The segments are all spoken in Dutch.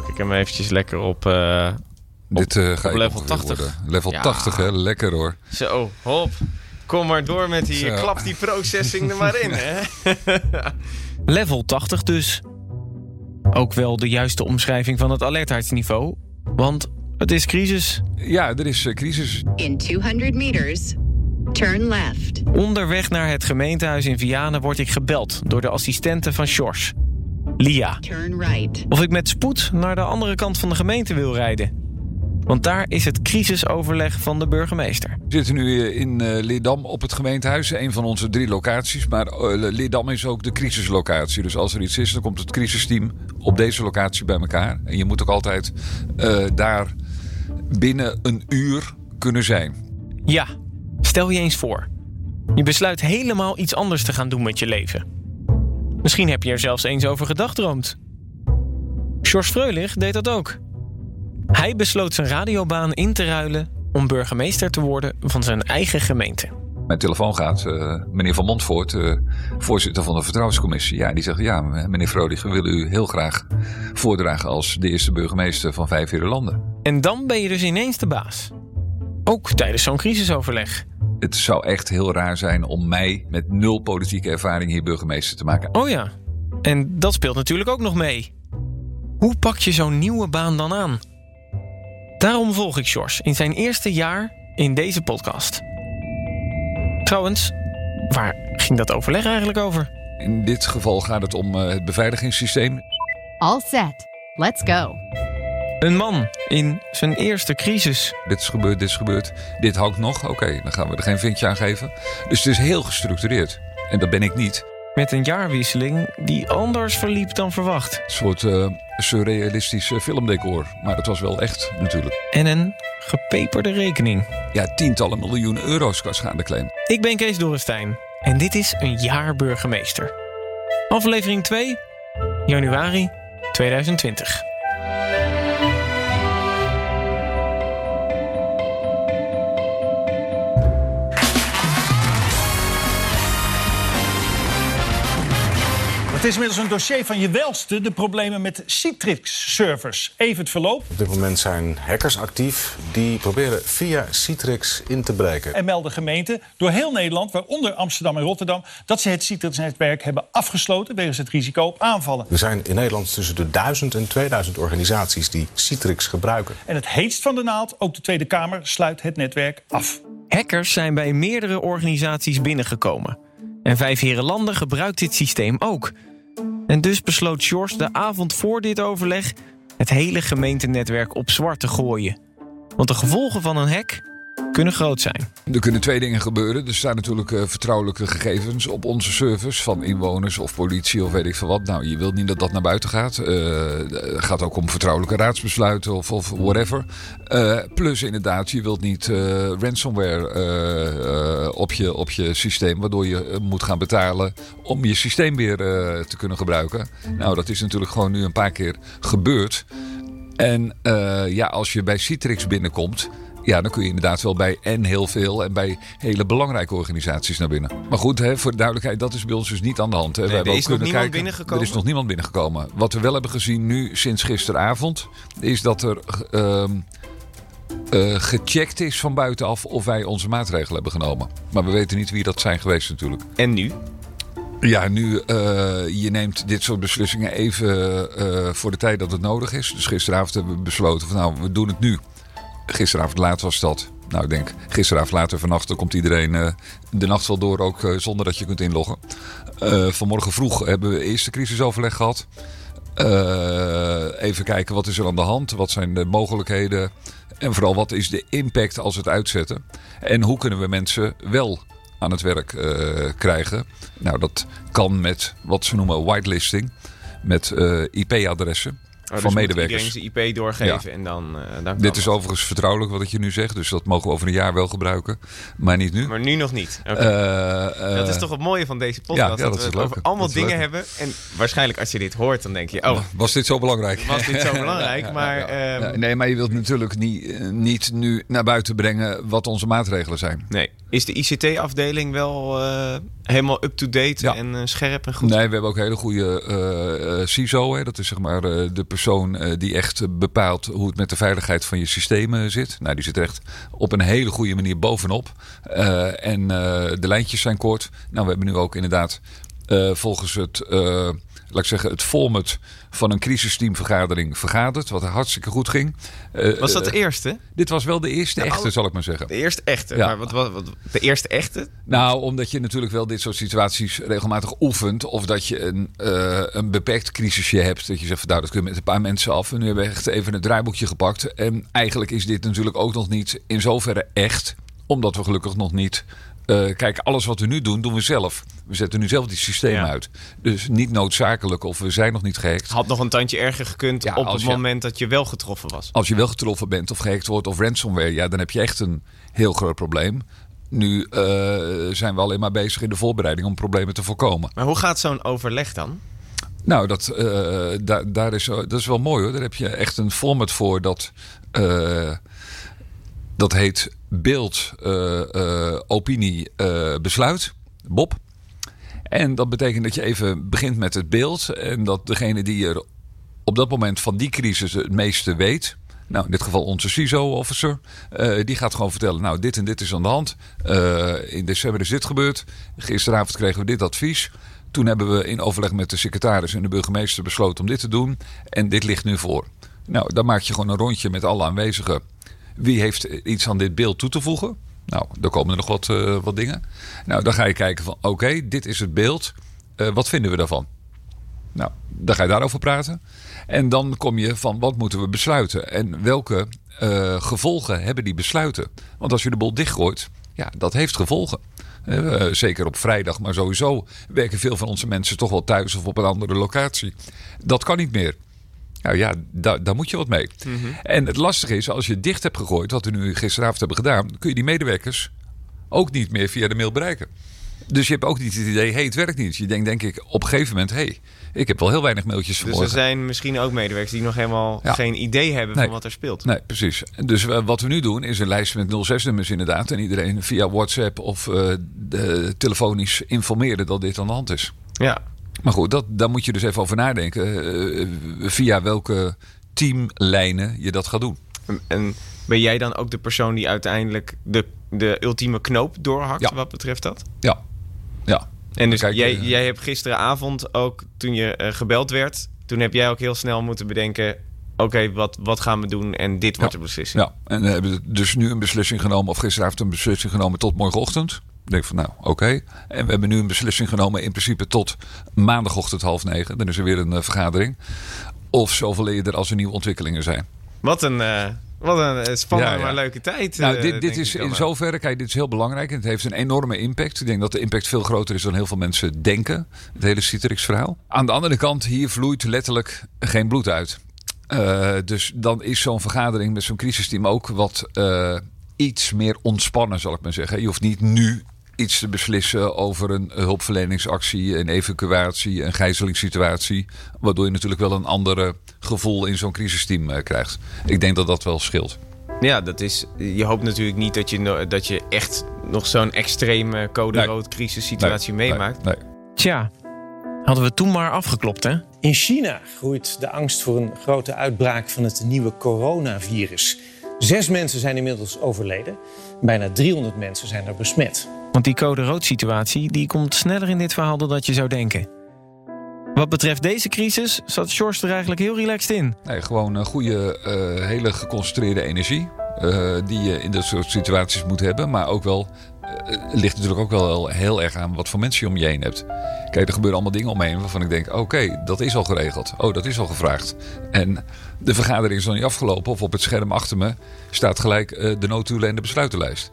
pak ik hem eventjes lekker op... eh, Dit eh, ga op ik level ongeveer 80. worden. Level Ja. 80, hè? Lekker hoor. Zo, hop. Kom maar door met die... Zo. Klap die processing er maar in, hè? Level 80 dus. Ook wel de juiste omschrijving van het alertheidsniveau. Want het is crisis. Ja, er is eh, crisis. In 200 meters, turn left. Onderweg naar het gemeentehuis in Vianen word ik gebeld door de assistente van Sjors. Lia. Turn right. Of ik met spoed naar de andere kant van de gemeente wil rijden. Want daar is het crisisoverleg van de burgemeester. We zitten nu eh, in eh, Leerdam op het gemeentehuis. Een van onze drie locaties. Maar eh, Leerdam is ook de crisislocatie. Dus als er iets is, dan komt het crisisteam op deze locatie bij elkaar. En je moet ook altijd eh, daar binnen een uur kunnen zijn. Ja, stel je eens voor. Je besluit helemaal iets anders te gaan doen met je leven. Misschien heb je er zelfs eens over gedagdroomd. Sjors Freulich deed dat ook. Hij besloot zijn radiobaan in te ruilen om burgemeester te worden van zijn eigen gemeente. Mijn telefoon gaat, eh, meneer Van Montvoort, eh, voorzitter van de Vertrouwenscommissie. Ja, die zegt, ja, meneer Vrodig, we willen u heel graag voordragen als de eerste burgemeester van Vijf landen. En dan ben je dus ineens de baas. Ook tijdens zo'n crisisoverleg. Het zou echt heel raar zijn om mij met nul politieke ervaring hier burgemeester te maken. Oh ja, en dat speelt natuurlijk ook nog mee. Hoe pak je zo'n nieuwe baan dan aan? Daarom volg ik Sjors in zijn eerste jaar in deze podcast. Trouwens, waar ging dat overleg eigenlijk over? In dit geval gaat het om eh, het beveiligingssysteem. All set. Let's go. Een man in zijn eerste crisis. Dit is gebeurd, dit is gebeurd. Dit hangt nog. Oké, dan gaan we er geen vinkje aan geven. Dus het is heel gestructureerd. En dat ben ik niet. Met een jaarwisseling die anders verliep dan verwacht. Een soort eh, surrealistisch eh, filmdecor. Maar het was wel echt natuurlijk. En een gepeperde rekening. Ja, tientallen miljoenen euro's qua schadeclaim. Ik ben Kees Dorrestein en dit is een jaar burgemeester. Aflevering 2, januari 2020. Is inmiddels een dossier van je welste, de problemen met Citrix-servers. Even het verloop. Op dit moment zijn hackers actief die proberen via Citrix in te breken. En melden gemeenten door heel Nederland, waaronder Amsterdam en Rotterdam, dat ze het Citrix-netwerk hebben afgesloten wegens het risico op aanvallen. Er zijn in Nederland tussen de 1000 en 2000 organisaties die Citrix gebruiken. En het heetst van de naald, ook de Tweede Kamer sluit het netwerk af. Hackers zijn bij meerdere organisaties binnengekomen. En Vijf Herenlanden gebruikt dit systeem ook. En dus besloot Sjors de avond voor dit overleg... het hele gemeentenetwerk op zwart te gooien. Want de gevolgen van een hack kunnen groot zijn. Er kunnen twee dingen gebeuren. Er staan natuurlijk eh, vertrouwelijke gegevens op onze servers van inwoners of politie of weet ik veel wat. Nou, je wilt niet dat dat naar buiten gaat. Eh, Het gaat ook om vertrouwelijke raadsbesluiten of, of whatever. Eh, plus inderdaad, je wilt niet ransomware op, je, op je systeem, waardoor je moet gaan betalen om je systeem weer te kunnen gebruiken. Nou, dat is natuurlijk gewoon nu een paar keer gebeurd. En ja, als je bij Citrix binnenkomt, ja, dan kun je inderdaad wel bij en heel veel en bij hele belangrijke organisaties naar binnen. Maar goed, hè, voor de duidelijkheid, dat is bij ons dus niet aan de hand. Hè. We er is nog niemand kijken- binnengekomen? Er is nog niemand binnengekomen. Wat we wel hebben gezien nu sinds gisteravond, is dat er ehm, eh, gecheckt is van buitenaf of wij onze maatregelen hebben genomen. Maar we weten niet wie dat zijn geweest natuurlijk. En nu? Ja, nu, eh, je neemt dit soort beslissingen even eh, voor de tijd dat het nodig is. Dus gisteravond hebben we besloten van nou, we doen het nu. Gisteravond laat was dat. Nou, ik denk gisteravond later vannacht komt iedereen eh, de nacht wel door, ook eh, zonder dat je kunt inloggen. Eh, vanmorgen vroeg hebben we eerst de crisisoverleg gehad. Eh, even kijken wat is er aan de hand, wat zijn de mogelijkheden en vooral wat is de impact als het uitzetten. En hoe kunnen we mensen wel aan het werk krijgen. Nou, dat kan met wat ze noemen whitelisting. Met IP-adressen Oh, dus van moet medewerkers. Iedereen zijn IP doorgeven en dan, eh, dan Dit is overigens vertrouwelijk wat ik je nu zeg. Dus dat mogen we over een jaar wel gebruiken. Maar niet nu. Maar nu nog niet. Eh, eh, dat is toch het mooie van deze podcast. ja, dat, we het over allemaal dingen hebben. En waarschijnlijk als je dit hoort, dan denk je... Oh, Was dit zo belangrijk? was dit zo belangrijk? Maar ehm, Ja, nee, maar je wilt natuurlijk niet, niet nu naar buiten brengen wat onze maatregelen zijn. nee. Is de ICT-afdeling wel helemaal up-to-date Ja. en eh, scherp en goed? Nee, we hebben ook hele goede eh, eh, CISO. Hè. Dat is zeg maar de persoon die echt bepaalt hoe het met de veiligheid van je systemen zit. Nou, die zit er echt op een hele goede manier bovenop. En de lijntjes zijn kort. Nou, we hebben nu ook inderdaad volgens het, laat ik zeggen, het format van een crisisteamvergadering vergaderd. Wat hartstikke goed ging. Eh, Was dat de eh, eerste? dit was wel de eerste echte, zal ik maar zeggen. De eerste echte. Ja. Maar wat, wat, wat, de eerste echte? Nou, omdat je natuurlijk wel dit soort situaties regelmatig oefent. Of dat je een, eh, een beperkt crisisje hebt. Dat je zegt, van, nou, dat kun je met een paar mensen af. En nu hebben we echt even het draaiboekje gepakt. En eigenlijk is dit natuurlijk ook nog niet in zoverre echt. Omdat we gelukkig nog niet... eh, kijk, alles wat we nu doen, doen we zelf. We zetten nu zelf die systemen Ja. uit. Dus niet noodzakelijk of we zijn nog niet gehackt. Had nog een tandje erger gekund Ja, op het je- moment dat je wel getroffen was. Als je wel getroffen bent of gehackt wordt of ransomware... ja, dan heb je echt een heel groot probleem. Nu eh, zijn we alleen maar bezig in de voorbereiding om problemen te voorkomen. Maar hoe gaat zo'n overleg dan? Nou, dat, eh, daar, daar is, dat is wel mooi hoor. Daar heb je echt een format voor dat, dat heet beeld, eh, eh, opinie, eh, besluit. Bob. En dat betekent dat je even begint met het beeld. En dat degene die er op dat moment van die crisis het meeste weet. Nou, in dit geval onze CISO-officer. die gaat gewoon vertellen, nou, dit en dit is aan de hand. In december is dit gebeurd. Gisteravond kregen we dit advies. Toen hebben we in overleg met de secretaris en de burgemeester besloten om dit te doen. En dit ligt nu voor. Nou, dan maak je gewoon een rondje met alle aanwezigen. Wie heeft iets aan dit beeld toe te voegen? Nou, dan komen er nog wat, eh, wat dingen. Nou, dan ga je kijken van, oké, dit is het beeld. Eh, wat vinden we daarvan? Nou, dan ga je daarover praten. En dan kom je van wat moeten we besluiten en welke eh, gevolgen hebben die besluiten. Want als je de bol dichtgooit, ja, dat heeft gevolgen. Zeker op vrijdag, maar sowieso werken veel van onze mensen toch wel thuis of op een andere locatie. Dat kan niet meer. Nou ja, daar, daar moet je wat mee. En het lastige is, als je dicht hebt gegooid, wat we nu gisteravond hebben gedaan, kun je die medewerkers ook niet meer via de mail bereiken. Dus je hebt ook niet het idee, hey, het werkt niet. Je denkt denk ik op een gegeven moment, hey, ik heb wel heel weinig mailtjes Dus er vanmorgen. zijn misschien ook medewerkers die nog helemaal Ja. geen idee hebben Nee. van wat er speelt. Nee, precies. Dus eh, wat we nu doen is een lijst met 06-nummers inderdaad. En iedereen via WhatsApp of eh, de, telefonisch informeren dat dit aan de hand is. Ja. Maar goed, dat, daar moet je dus even over nadenken. eh, via welke teamlijnen je dat gaat doen. En- En ben jij dan ook de persoon die uiteindelijk de, de ultieme knoop doorhakt Ja. wat betreft dat? Ja, ja. En dus Kijk, jij, eh, jij hebt gisteravond ook, toen je eh, gebeld werd... toen heb jij ook heel snel moeten bedenken... oké, wat, wat gaan we doen en dit wordt de beslissing. Ja, en we hebben dus nu een beslissing genomen, of gisteravond een beslissing genomen tot morgenochtend. Ik denk van nou, oké. En we hebben nu een beslissing genomen in principe tot maandagochtend half negen. Dan is er weer een eh, vergadering. Of zoveel eerder als er nieuwe ontwikkelingen zijn. Wat een, eh, wat een eh, spannende, Ja, ja. maar leuke tijd. Nou, dit, dit is in zoverre, kijk, dit is heel belangrijk. En het heeft een enorme impact. Ik denk dat de impact veel groter is dan heel veel mensen denken. Het hele Citrix-verhaal. Aan de andere kant, hier vloeit letterlijk geen bloed uit. Dus dan is zo'n vergadering met zo'n crisisteam ook wat iets meer ontspannen, zal ik maar zeggen. Je hoeft niet nu iets te beslissen over een hulpverleningsactie, een evacuatie, een gijzelingssituatie. Waardoor je natuurlijk wel een ander gevoel in zo'n crisisteam eh, krijgt. Ik denk dat dat wel scheelt. Ja, dat is, je hoopt natuurlijk niet dat je, dat je echt nog zo'n extreme code Nee. rood crisissituatie meemaakt. Nee, Tja, hadden we toen maar afgeklopt, hè? In China groeit de angst voor een grote uitbraak van het nieuwe coronavirus. Zes mensen zijn inmiddels overleden. Bijna 300 mensen zijn er besmet. Want die code rood situatie die komt sneller in dit verhaal dan dat je zou denken. Wat betreft deze crisis zat Sjors er eigenlijk heel relaxed in. Nee, gewoon een goede, eh, hele geconcentreerde energie. eh, die je in dat soort situaties moet hebben. Maar ook wel. Eh, Het ligt natuurlijk ook wel heel erg aan wat voor mensen je om je heen hebt. Kijk, er gebeuren allemaal dingen om me heen waarvan ik denk: oké, dat is al geregeld. Oh, dat is al gevraagd. En de vergadering is nog niet afgelopen. Of op het scherm achter me staat gelijk eh, de noodtoelen en de besluitenlijst.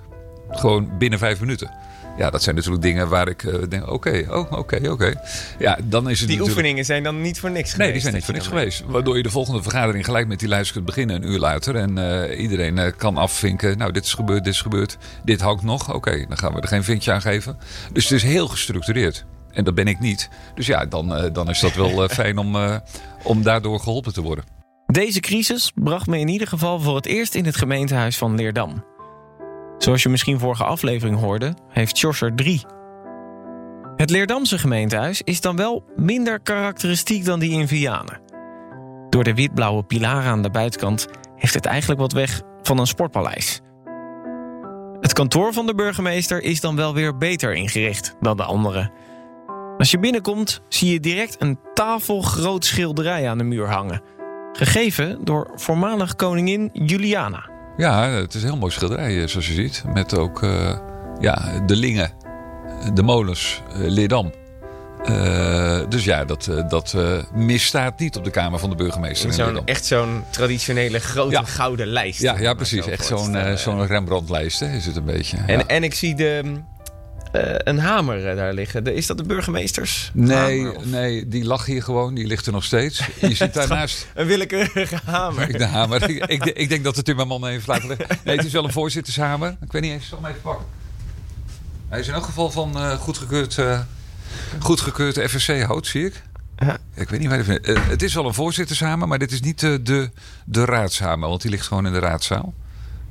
Gewoon binnen vijf minuten. Ja, dat zijn natuurlijk dingen waar ik eh, denk: oké, oh, oké, oké. Ja, dan is het Die natuurlijk... oefeningen zijn dan niet voor niks geweest. Nee, die zijn niet voor niks geweest. Waardoor je de volgende vergadering gelijk met die lijst kunt beginnen een uur later. En eh, iedereen eh, kan afvinken. Nou, dit is gebeurd, dit is gebeurd. Dit hangt nog. Oké, dan gaan we er geen vinkje aan geven. Dus het is heel gestructureerd. En dat ben ik niet. Dus ja, dan, eh, dan is dat wel fijn om, eh, om daardoor geholpen te worden. Deze crisis bracht me in ieder geval voor het eerst in het gemeentehuis van Leerdam. Zoals je misschien vorige aflevering hoorde, heeft Sjors er drie. Het Leerdamse gemeentehuis is dan wel minder karakteristiek dan die in Vianen. Door de wit-blauwe pilaren aan de buitenkant heeft het eigenlijk wat weg van een sportpaleis. Het kantoor van de burgemeester is dan wel weer beter ingericht dan de andere. Als je binnenkomt, zie je direct een tafelgroot schilderij aan de muur hangen. Gegeven door voormalig koningin Juliana. Ja, het is een heel mooi schilderij, eh, zoals je ziet. Met ook eh, ja, de lingen, de molens, eh, Leerdam. Dus ja, dat, dat misstaat niet op de Kamer van de burgemeester. in Zo'n, echt zo'n traditionele grote Ja. gouden lijst. Ja, ja precies. zo Echt zo'n zo'n Rembrandt-lijst hè, is het een beetje. En, Ja. en ik zie de, eh, een hamer eh, daar liggen. De- is dat de burgemeesters? Nee, hamer nee, die lag hier gewoon. Die ligt er nog steeds. Je zit daarnaast. Een willekeurige hamer. Ik, de hamer. ik, ik, ik denk dat het timmerman heeft laten liggen. Nee, het is wel een voorzittershamer. Ik weet niet eens, zal hem even pakken. Hij is in elk geval van eh goedgekeurd, eh goedgekeurd FSC hout, zie ik. Ja. Ik weet niet waar vindt. het is wel een voorzittershamer, maar dit is niet de, de raadshamer. Want die ligt gewoon in de raadzaal.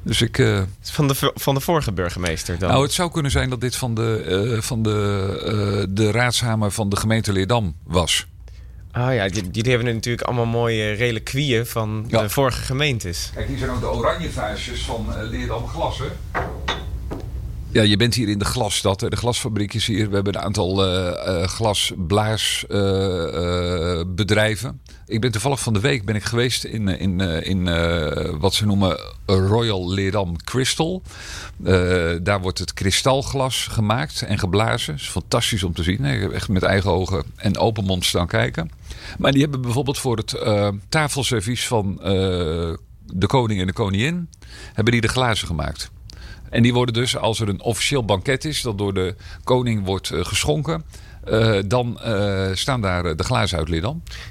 Dus ik... eh, Van de, van de vorige burgemeester dan? nou, het zou kunnen zijn dat dit van de, eh, van de, eh, de raadshamer van de gemeente Leerdam was. Ah ja, die- jullie hebben natuurlijk allemaal mooie reliquieën van Ja. de vorige gemeentes. Kijk, hier zijn ook de oranje vaasjes van uh, Leerdam Glassen. Ja, je bent hier in de glasstad. De glasfabriek is hier. We hebben een aantal eh, glasblaasbedrijven. ik ben toevallig van de week ben ik geweest in, eh, in, eh, in eh, wat ze noemen Royal Leerdam Crystal. Eh, daar wordt het kristalglas gemaakt en geblazen. is fantastisch om te zien. hè. Echt met eigen ogen en open mond staan kijken. Maar die hebben bijvoorbeeld voor het eh, tafelservies van eh, de koning en de koningin... hebben die de glazen gemaakt. En die worden dus, als er een officieel banket is... dat door de koning wordt eh, geschonken... eh, dan eh, staan daar de glazen uit.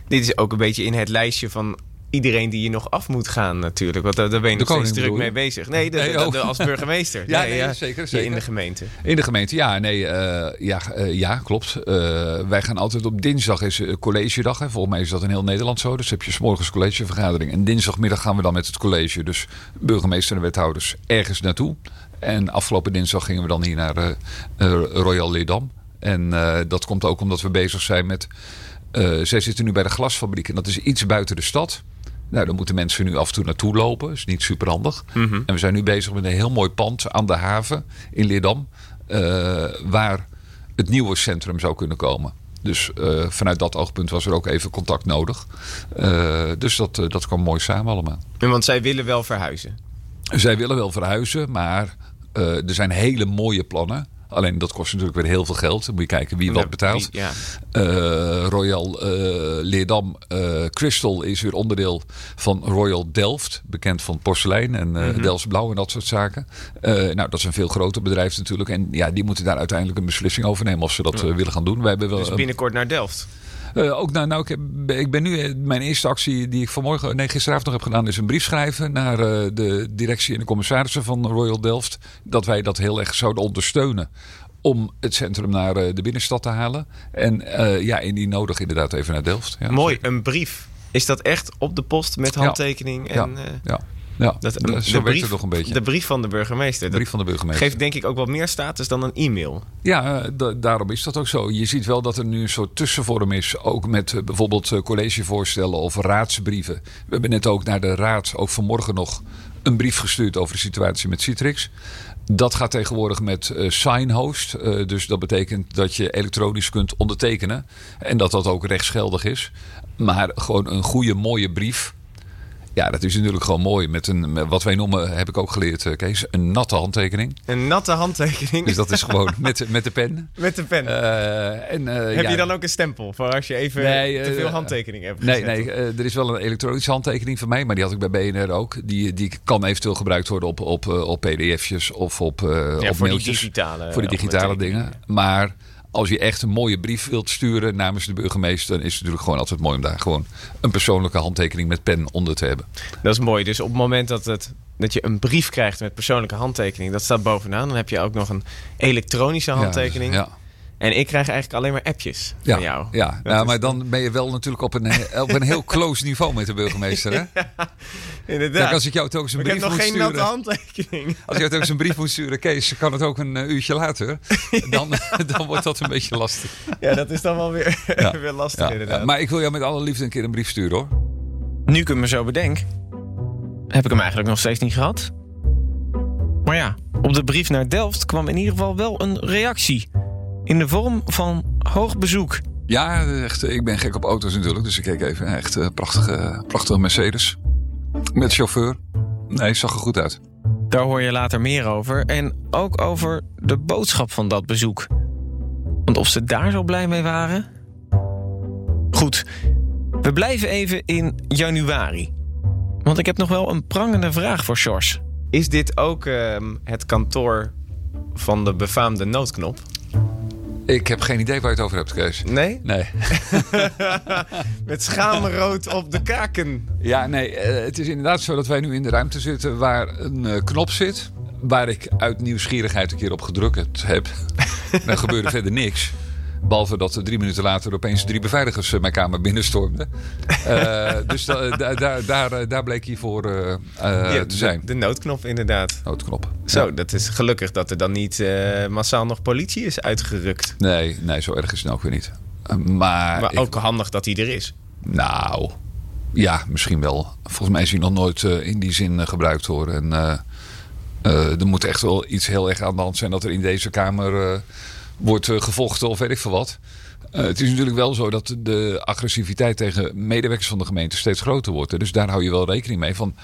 Dit is ook een beetje in het lijstje van iedereen die je nog af moet gaan natuurlijk. Want daar, daar ben je De nog steeds druk mee bezig. Nee, de, Nee, de- oh. als burgemeester. Ja, nee, zeker, zeker. In de gemeente. In de gemeente, ja, nee, ja, ja, klopt. Wij gaan altijd op dinsdag is collegedag. Hè. Volgens mij is dat in heel Nederland zo. Dus heb je 's morgens collegevergadering. En dinsdagmiddag gaan we dan met het college, dus burgemeester en wethouders, ergens naartoe. En afgelopen dinsdag gingen we dan hier naar eh, eh, Royal Leerdam. En eh, dat komt ook omdat we bezig zijn met... zij zitten nu bij de glasfabriek en dat is iets buiten de stad. Nou, dan moeten mensen nu af en toe naartoe lopen. Dat is niet super handig. En we zijn nu bezig met een heel mooi pand aan de haven in Leerdam. waar het nieuwe centrum zou kunnen komen. Dus vanuit dat oogpunt was er ook even contact nodig. Dus dat, dat kwam mooi samen allemaal. En Want zij willen wel verhuizen. Zij willen wel verhuizen, maar eh, er zijn hele mooie plannen. Alleen dat kost natuurlijk weer heel veel geld. Dan moet je kijken wie wat betaalt. ja. Eh, Royal eh, Leerdam Crystal is weer onderdeel van Royal Delft. Bekend van porselein en Delfts Blauw en dat soort zaken. Nou, dat is een veel groter bedrijf natuurlijk. En ja, die moeten daar uiteindelijk een beslissing over nemen of ze dat willen gaan doen. Wij hebben wel Dus binnenkort naar Delft. Eh, ook nou, nou ik, heb, ik ben nu, eh, mijn eerste actie die ik vanmorgen, nee, gisteravond nog heb gedaan, is een brief schrijven naar eh, de directie en de commissarissen van Royal Delft. Dat wij dat heel erg zouden ondersteunen om het centrum naar de binnenstad te halen. En ja, indien nodig inderdaad even naar Delft. Ja, Mooi, een brief. Is dat echt op de post met handtekening? Ja, En, eh, ja, ja. dat, Dat- zo werkt het nog een beetje. De brief van de burgemeester. De brief van de burgemeester. Geeft denk ik ook wat meer status dan een e-mail. Ja, eh, da- daarom is dat ook zo. Je ziet wel dat er nu een soort tussenvorm is. Ook met eh, bijvoorbeeld eh, collegevoorstellen of raadsbrieven. We hebben net ook naar de raad, ook vanmorgen nog, een brief gestuurd over de situatie met Citrix. Dat gaat tegenwoordig met eh, Signhost. Eh, dus dat betekent dat je elektronisch kunt ondertekenen. En dat dat ook rechtsgeldig is. Maar gewoon een goede, mooie brief. Ja, dat is natuurlijk gewoon mooi. Met een, met wat wij noemen, heb ik ook geleerd, eh, Kees, een natte handtekening. Een natte handtekening. Dus dat is gewoon met, met de pen. Met de pen. Eh, en, eh, Heb ja, je dan ook een stempel voor als je even Nee, te veel handtekeningen hebt Nee, gezet? nee er is wel een elektronische handtekening van mij, maar die had ik bij BNR ook. Die, die kan eventueel gebruikt worden op, op, op pdf'jes of op, Ja, op voor die mailtjes. digitale voor die digitale dingen. Maar als je echt een mooie brief wilt sturen namens de burgemeester, dan is het natuurlijk gewoon altijd mooi om daar gewoon een persoonlijke handtekening met pen onder te hebben. Dat is mooi. Dus op het moment dat, het, dat je een brief krijgt met persoonlijke handtekening, dat staat bovenaan. Dan heb je ook nog een elektronische handtekening. Ja, En ik krijg eigenlijk alleen maar appjes ja, van jou. ja. Nou, maar dan ben je wel natuurlijk op een, op een heel close niveau met de burgemeester. Hè? Inderdaad. Kijk, als ik jou toch eens een Maar ik brief heb nog moet geen sturen. natte handtekening. Als je het ook eens een brief moet sturen, Kees, kan het ook een eh, uurtje later. Dan, dan wordt dat een beetje lastig. Ja, dat is dan wel weer, Ja. weer lastig Ja, inderdaad. ja, maar ik wil jou met alle liefde een keer een brief sturen hoor. nu ik me zo bedenk, heb ik hem eigenlijk nog steeds niet gehad. Maar ja, op de brief naar Delft kwam in ieder geval wel een reactie. In de vorm van hoog bezoek. Ja, echt, ik ben gek op auto's natuurlijk. Dus ik keek even. Echt uh, prachtige, prachtige Mercedes. Met chauffeur. Nee, zag er goed uit. Daar hoor je later meer over. En ook over de boodschap van dat bezoek. Want of ze daar zo blij mee waren? Goed, we blijven even in januari. Want ik heb nog wel een prangende vraag voor Sjors. Is dit ook uh, het kantoor van de befaamde noodknop? Ik heb geen idee waar je het over hebt, Kees. Nee? Nee. Met schaamrood op de kaken. Ja, nee. Uh, het is inderdaad zo dat wij nu in de ruimte zitten waar een uh, knop zit. Waar ik uit nieuwsgierigheid een keer op gedrukt heb. Dan gebeurde verder niks. Behalve dat drie minuten later opeens drie beveiligers mijn kamer binnenstormden. Uh, dus da, da, da, daar, daar bleek hij voor uh, ja, te zijn. De, de, noodknop inderdaad. Noodknop. Zo, dat is gelukkig dat er dan niet uh, massaal nog politie is uitgerukt. Nee, nee zo erg is het ook weer niet. maar maar ook handig dat hij er is. Nou, ja, misschien wel. Volgens mij is hij nog nooit in die zin gebruikt hoor. En er moet echt wel iets heel erg aan de hand zijn dat er in deze kamer wordt gevochten of weet ik veel wat. Het is natuurlijk wel zo dat de agressiviteit tegen medewerkers van de gemeente steeds groter wordt. Dus daar hou je wel rekening mee. Van,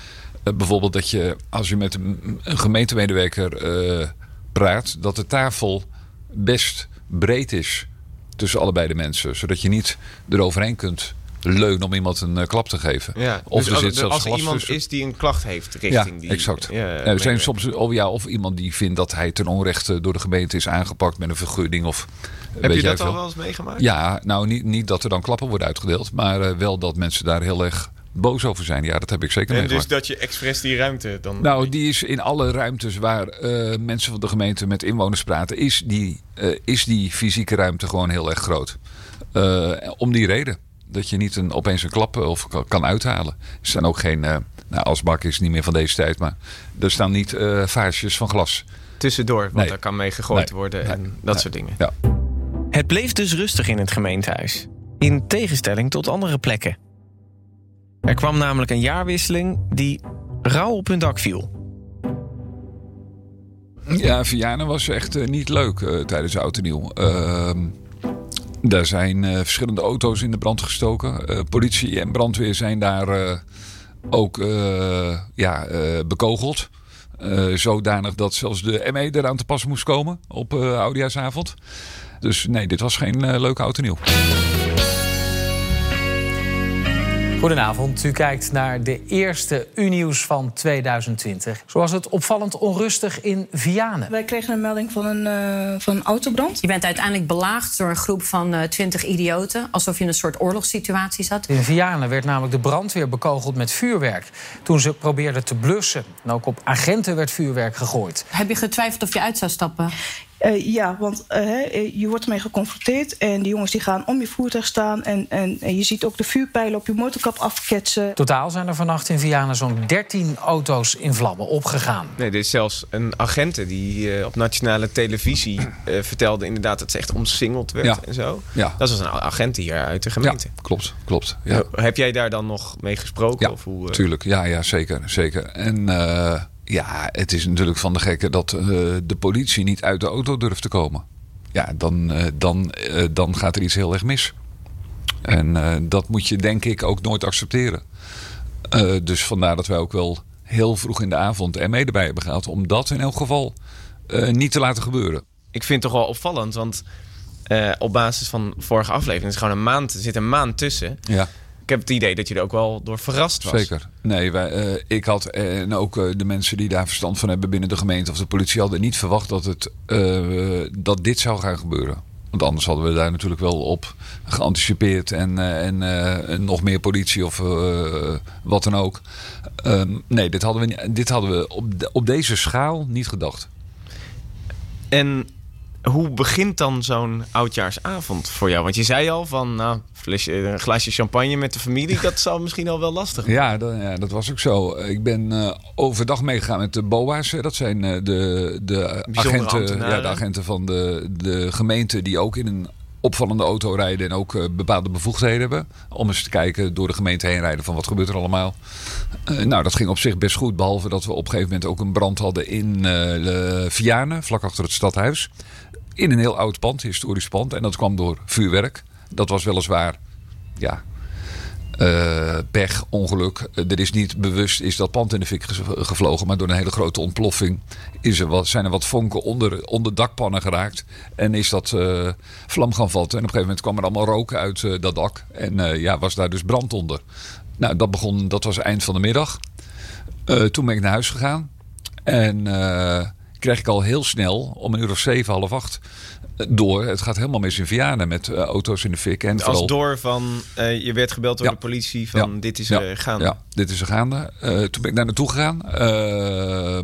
bijvoorbeeld dat je als je met een, een gemeentemedewerker uh, praat, dat de tafel best breed is tussen allebei de mensen. Zodat je niet eroverheen kunt leunen om iemand een uh, klap te geven. Ja, of dus er zit als, zelfs als er iemand tussen. is die een klacht heeft richting ja, die... Exact. Ja, ja, er zijn soms oh ja, of iemand die vindt dat hij ten onrechte door de gemeente is aangepakt met een vergunning. Of, Heb weet je dat al wel eens meegemaakt? Ja, nou niet, niet dat er dan klappen worden uitgedeeld. Maar uh, wel dat mensen daar heel erg boos over zijn. Ja, dat heb ik zeker En meegemaakt. dus dat je expres die ruimte dan... Nou, die is in alle ruimtes waar uh, mensen van de gemeente met inwoners praten, is die, uh, is die fysieke ruimte gewoon heel erg groot. Uh, om die reden. Dat je niet een, opeens een klap of kan uithalen. Er staan ook geen. Uh, nou, asbak is niet meer van deze tijd, maar er staan niet uh, vaasjes van glas. Tussendoor, want Nee. daar kan mee gegooid Nee. worden Nee. en dat Nee. soort dingen. Ja. Het bleef dus rustig in het gemeentehuis. In tegenstelling tot andere plekken. Er kwam namelijk een jaarwisseling die rauw op hun dak viel. Ja, Vianen was echt uh, niet leuk uh, tijdens Oud en Nieuw. Ehm, daar zijn uh, verschillende auto's in de brand gestoken. politie en brandweer zijn daar eh, ook ja, bekogeld. zodanig dat zelfs de ME eraan te pas moest komen op Oudejaarsavond. Dus nee, dit was geen leuke Oud Nieuw. Goedenavond, u kijkt naar de eerste U-nieuws van 2020. Zoals het opvallend onrustig in Vianen. Wij kregen een melding van een, uh, van een autobrand. Je bent uiteindelijk belaagd door een groep van uh, 20 idioten. Alsof je in een soort oorlogssituatie zat. In Vianen werd namelijk de brandweer bekogeld met vuurwerk. Toen ze probeerden te blussen. En ook op agenten werd vuurwerk gegooid. Heb je getwijfeld of je uit zou stappen? Uh, ja, want uh, je wordt ermee geconfronteerd en die jongens die gaan om je voertuig staan... en, en, en je ziet ook de vuurpijlen op je motorkap afketsen. Totaal zijn er vannacht in Vianen zo'n 13 auto's in vlammen opgegaan. Nee, er is zelfs een agente die uh, op nationale televisie vertelde inderdaad dat ze echt omsingeld werd Ja. en zo. Ja. Dat was een agent hier uit de gemeente. Ja, klopt, klopt. Ja. Heb jij daar dan nog mee gesproken? Ja, of hoe, tuurlijk. Ja, ja, zeker. zeker. En uh, ja, het is natuurlijk van de gekke dat uh, de politie niet uit de auto durft te komen. Ja, dan, uh, dan, dan gaat er iets heel erg mis. En dat moet je denk ik ook nooit accepteren. dus vandaar dat wij ook wel heel vroeg in de avond er mee erbij hebben gehaald. Om dat in elk geval niet te laten gebeuren. Ik vind het toch wel opvallend, want op basis van vorige aflevering is gewoon een maand, er zit een maand tussen. Ja. Ik heb het idee dat je er ook wel door verrast was. Zeker. Nee, wij, uh, ik had en ook uh, de mensen die daar verstand van hebben binnen de gemeente of de politie hadden niet verwacht dat, het, dat dit zou gaan gebeuren. Want anders hadden we daar natuurlijk wel op geanticipeerd en, en, en nog meer politie of wat dan ook. Um, nee, dit hadden we, dit hadden we op, de, op deze schaal niet gedacht. En hoe begint dan zo'n oudjaarsavond voor jou? Want je zei al van, nou, flesje, een glaasje champagne met de familie, dat zal misschien al wel lastig. Ja, dat, ja, dat was ook zo. Ik ben uh, overdag meegegaan met de BOA's. Dat zijn uh, de, de, agenten, ja, de agenten van de, de gemeente die ook in een opvallende auto rijden en ook eh, bepaalde bevoegdheden hebben. Om eens te kijken door de gemeente heen rijden van wat gebeurt er allemaal. Eh, nou, dat ging op zich best goed. Behalve dat we op een gegeven moment ook een brand hadden in eh de Vianen, vlak achter het stadhuis. In een heel oud pand, historisch pand. En dat kwam door vuurwerk. Dat was weliswaar, ja, eh, pech, ongeluk. Eh, er is niet bewust is dat pand in de fik ge- gevlogen, maar door een hele grote ontploffing is er wat, zijn er wat vonken onder, onder dakpannen geraakt. En is dat eh, vlam gaan vatten. En op een gegeven moment kwam er allemaal rook uit dat dak. En ja, was daar dus brand onder. Nou, dat, begon, dat was eind van de middag. Toen ben ik naar huis gegaan. En kreeg ik al heel snel, om een uur of zeven, half acht, door. Het gaat helemaal mis in Vianen met eh, auto's in de fik. En Als vooral- door van, eh, je werd gebeld door Ja. de politie van Ja. dit is ja. er gaande. Ja, dit is er gaande. Eh, toen ben ik daar naartoe gegaan. Eh,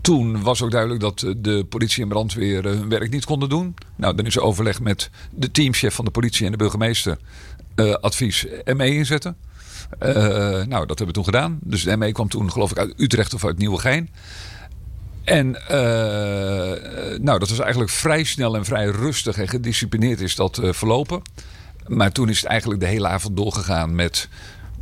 toen was ook duidelijk dat de politie en brandweer eh, hun werk niet konden doen. Nou, dan is er overleg met de teamchef van de politie en de burgemeester. eh, advies ME inzetten. Eh, nou, dat hebben we toen gedaan. Dus de ME kwam toen, geloof ik, uit Utrecht of uit Nieuwegein. En eh, nou, dat was eigenlijk vrij snel en vrij rustig en gedisciplineerd is dat eh, verlopen. Maar toen is het eigenlijk de hele avond doorgegaan met,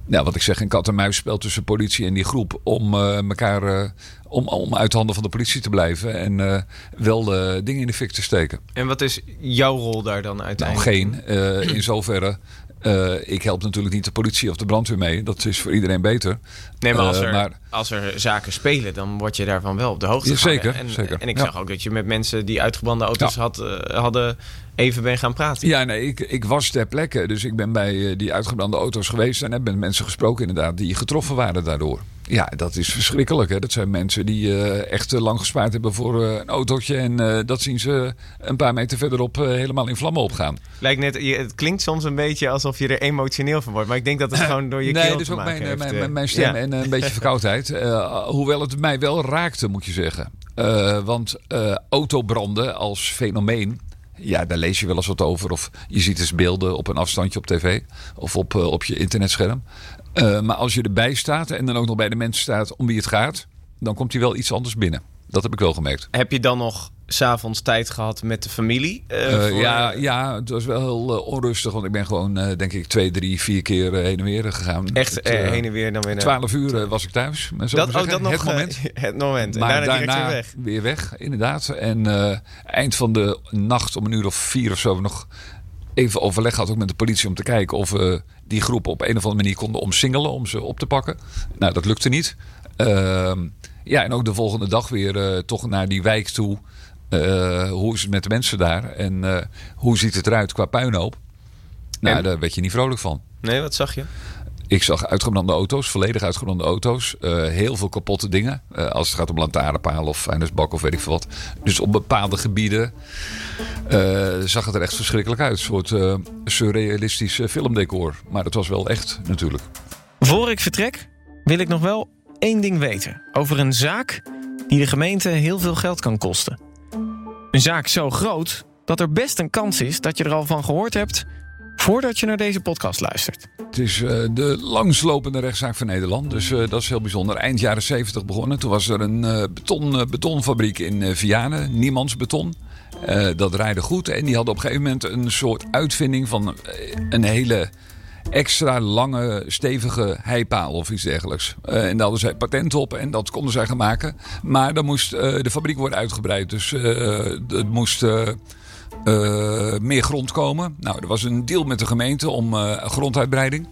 ja, wat ik zeg, een kat-en-muisspel tussen politie en die groep. Om eh, elkaar, om, om uit de handen van de politie te blijven en wel de dingen in de fik te steken. En wat is jouw rol daar dan Nou, uiteindelijk? geen. eh, in zoverre. Eh, ik help natuurlijk niet de politie of de brandweer mee. Dat is voor iedereen beter. Nee, maar als, Eh, er, maar als er zaken spelen, dan word je daarvan wel op de hoogte Ja, zeker, En, zeker. en ik Ja. zag ook dat je met mensen die uitgebrande auto's Ja. had, eh, hadden even ben gaan praten. Ja, nee, ik, ik was ter plekke. Dus ik ben bij die uitgebrande auto's geweest. En heb met mensen gesproken inderdaad die getroffen waren daardoor. Ja, dat is verschrikkelijk. Hè? Dat zijn mensen die eh, echt eh, lang gespaard hebben voor eh, een autootje. En dat zien ze een paar meter verderop helemaal in vlammen opgaan. Lijkt net, je, het klinkt soms een beetje alsof je er emotioneel van wordt. Maar ik denk dat het gewoon door je nee, keel dat is te ook maken mijn, mijn, mijn, mijn stem Ja. en een beetje verkoudheid. Hoewel het mij wel raakte, moet je zeggen. Want autobranden als fenomeen... Ja, daar lees je wel eens wat over. Of je ziet eens beelden op een afstandje op tv. Of op, eh, op je internetscherm. Eh, maar als je erbij staat en dan ook nog bij de mensen staat om wie het gaat... dan komt hij wel iets anders binnen. Dat heb ik wel gemerkt. Heb je dan nog s'avonds tijd gehad met de familie? eh, Eh, ja, ja, het was wel heel eh, onrustig. Want ik ben gewoon, denk ik, twee, drie, vier keer heen en weer gegaan. Echt Het, heen en weer dan weer. 12 uur was ik thuis. maar zo Dat, oh, zeggen. dat nog, het moment. het moment. En Maar daarna, daarna weer weg. weer weg, inderdaad. En eind van de nacht om een uur of vier of zo nog even overleg had ook met de politie om te kijken of we die groep op een of andere manier konden omsingelen om ze op te pakken. Nou, dat lukte niet. Ehm, ja, en ook de volgende dag weer toch naar die wijk toe. Eh, hoe is het met de mensen daar? En eh, hoe ziet het eruit qua puinhoop? Nou, En? daar werd je niet vrolijk van. Nee, wat zag je? Ik zag uitgebrande auto's, volledig uitgebrande auto's. eh, heel veel kapotte dingen. eh, als het gaat om lantaarnpalen of vuilnisbak of weet ik veel wat. Dus op bepaalde gebieden eh, zag het er echt verschrikkelijk uit. Een soort eh, surrealistisch filmdecor. Maar het was wel echt natuurlijk. Voor ik vertrek wil ik nog wel één ding weten over een zaak die de gemeente heel veel geld kan kosten. Een zaak zo groot dat er best een kans is dat je er al van gehoord hebt voordat je naar deze podcast luistert. Het is eh, de langslopende rechtszaak van Nederland. Dus eh, dat is heel bijzonder. Eind jaren 70 begonnen. Toen was er een eh, beton, betonfabriek in Vianen. Niemands Beton. Eh, dat draaide goed. En die hadden op een gegeven moment een soort uitvinding van een hele extra lange, stevige heipaal of iets dergelijks. Eh, en daar hadden zij patent op en dat konden zij gaan maken. Maar dan moest eh, de fabriek worden uitgebreid. Dus eh het moest... meer grond komen. Nou, er was een deal met de gemeente om gronduitbreiding.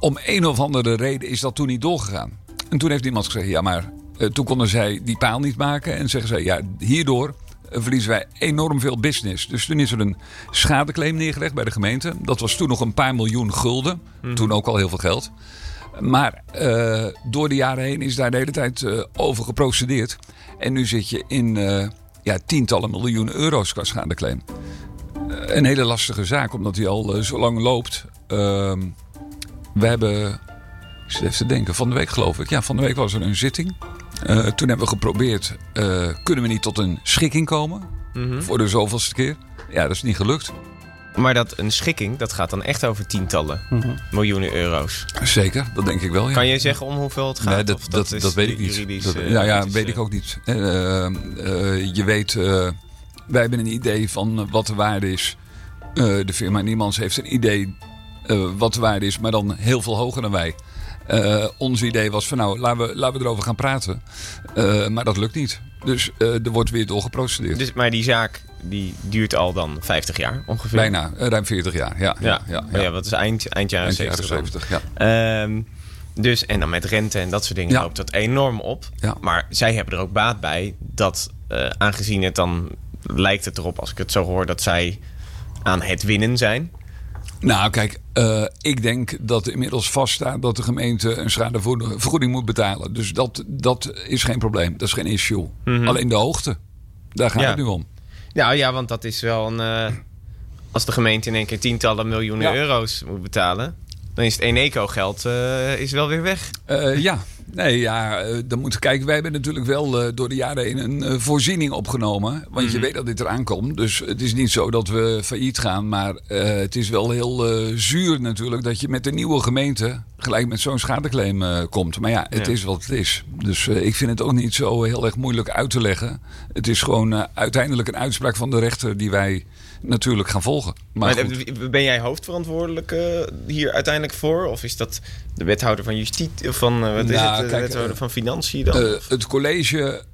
Om een of andere reden is dat toen niet doorgegaan. En toen heeft iemand gezegd, ja maar toen konden zij die paal niet maken. En zeggen zij, ja hierdoor verliezen wij enorm veel business. Dus toen is er een schadeclaim neergelegd bij de gemeente. Dat was toen nog een paar miljoen gulden. Toen ook al heel veel geld. Maar eh, door de jaren heen is daar de hele tijd eh, over geprocedeerd. En nu zit je in eh, ja, tientallen miljoenen euro's qua schadeclaim. Een hele lastige zaak, omdat die al zo lang loopt. Ehm, we hebben, ik zit even te denken, van de week geloof ik. Ja, van de week was er een zitting. Eh, toen hebben we geprobeerd, eh, kunnen we niet tot een schikking komen? Mhm. Voor de zoveelste keer. Ja, dat is niet gelukt. Maar dat een schikking, dat gaat dan echt over tientallen miljoenen euro's. Zeker, dat denk ik wel. Ja. Kan je zeggen om hoeveel het gaat? Nee, dat, Of dat, weet ik niet. Dat- eh, ja, ja weet ik ook niet. Je weet, Wij hebben een idee van wat de waarde is. De firma Niemans heeft een idee wat de waarde is, maar dan heel veel hoger dan wij. Eh, ons idee was van nou, laten we, laten we erover gaan praten. Eh, maar dat lukt niet. Dus eh, er wordt weer doorgeprocedeerd. Dus, maar die zaak die duurt al dan 50 jaar ongeveer? Bijna, ruim 40 jaar. Ja, Ja, ja, ja, wat is eind, eind jaren Eind jaren 70. dan. 70, ja. Ehm, dus, en dan met rente en dat soort dingen loopt dat enorm op. Ja. Maar zij hebben er ook baat bij dat, aangezien het dan lijkt het erop, als ik het zo hoor, dat zij aan het winnen zijn. Nou, kijk, eh, ik denk dat inmiddels vaststaat dat de gemeente een schadevergoeding moet betalen. Dus dat, dat is geen probleem. Dat is geen issue. Mhm. Alleen de hoogte. Daar gaat Ja. het nu om. Nou ja, want dat is wel een. eh, als de gemeente in één keer tientallen miljoenen Ja. euro's moet betalen, dan is het Eneco-geld eh, is wel weer weg. Ja, nee, ja, eh, dan moeten we kijken. Wij hebben natuurlijk wel eh, door de jaren heen een eh, voorziening opgenomen. Want je Mhm. weet dat dit eraan komt. Dus het is niet zo dat we failliet gaan. Maar het is wel heel zuur natuurlijk dat je met de nieuwe gemeente gelijk met zo'n schadeclaim komt. Maar ja, het Ja. is wat het is. Dus ik vind het ook niet zo heel erg moeilijk uit te leggen. Het is gewoon uiteindelijk een uitspraak van de rechter die wij natuurlijk gaan volgen. Maar, ben jij hoofdverantwoordelijk eh, hier uiteindelijk voor? Of is dat de wethouder van justitie of van eh, wat is Nou, het, de kijk, wethouder eh, van financiën dan? Eh, het college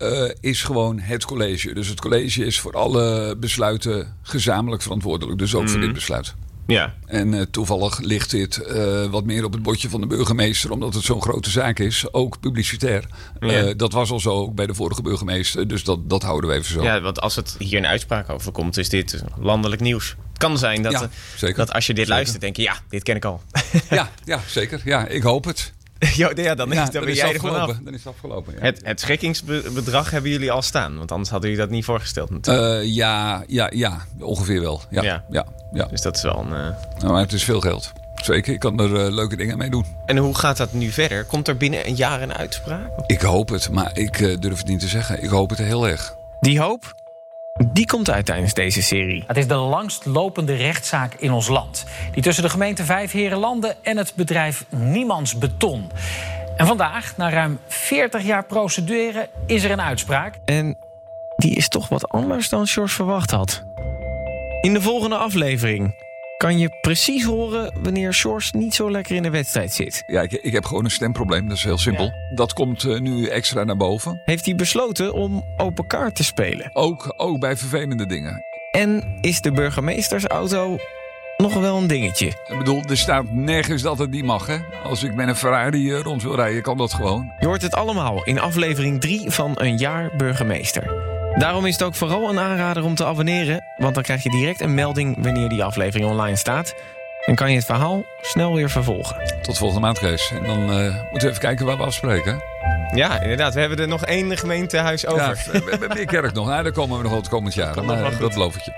is gewoon het college. Dus het college is voor alle besluiten gezamenlijk verantwoordelijk. Dus ook voor Mhm. dit besluit. Ja. En eh, toevallig ligt dit eh, wat meer op het bordje van de burgemeester, omdat het zo'n grote zaak is, ook publicitair. Ja. Eh, dat was al zo bij de vorige burgemeester, dus dat, dat houden we even zo. ja, want als het hier een uitspraak over komt, is dit landelijk nieuws. Het kan zijn dat, Ja, dat als je dit Zeker. luistert, denk je, ja, dit ken ik al. ja, ja, zeker. Ja, ik hoop het. ja, ja, dan, is, Ja, dan ben jij er vanaf. afgelopen. Dan is het afgelopen. Ja. Het, het schikkingsbedrag hebben jullie al staan, want anders hadden jullie dat niet voorgesteld natuurlijk. Eh, ja, ja, ja, ongeveer wel. Ja, Ja. ja. ja, dus dat is wel een... eh, Nou, maar het is veel geld. Zeker, ik kan er eh, leuke dingen mee doen. En hoe gaat dat nu verder? Komt er binnen een jaar een uitspraak? Ik hoop het, maar ik durf het niet te zeggen. Ik hoop het heel erg. Die hoop, die komt uit tijdens deze serie. Het is de langstlopende rechtszaak in ons land. Die tussen de gemeente Vijfherenlanden en het bedrijf Niemands Beton. En vandaag, na ruim 40 jaar procedure, is er een uitspraak. En die is toch wat anders dan George verwacht had. In de volgende aflevering kan je precies horen wanneer George niet zo lekker in de wedstrijd zit. Ja, ik, ik heb gewoon een stemprobleem. Dat is heel simpel. Dat komt eh, nu extra naar boven. Heeft hij besloten om open kaart te spelen. Ook, ook bij vervelende dingen. En is de burgemeestersauto nog wel een dingetje. Ik bedoel, er staat nergens dat het niet mag, hè? Als ik met een Ferrari eh, rond wil rijden, kan dat gewoon. Je hoort het allemaal in aflevering 3 van Een Jaar Burgemeester. Daarom is het ook vooral een aanrader om te abonneren, want dan krijg je direct een melding wanneer die aflevering online staat. En kan je het verhaal snel weer vervolgen. Tot volgende maand, Kees. En dan eh, moeten we even kijken waar we afspreken. Ja, inderdaad. We hebben er nog één gemeentehuis over. Ja, we hebben meer kerk nog. Nou, daar komen we nog wel het komend jaar. Maar dat beloof ik je.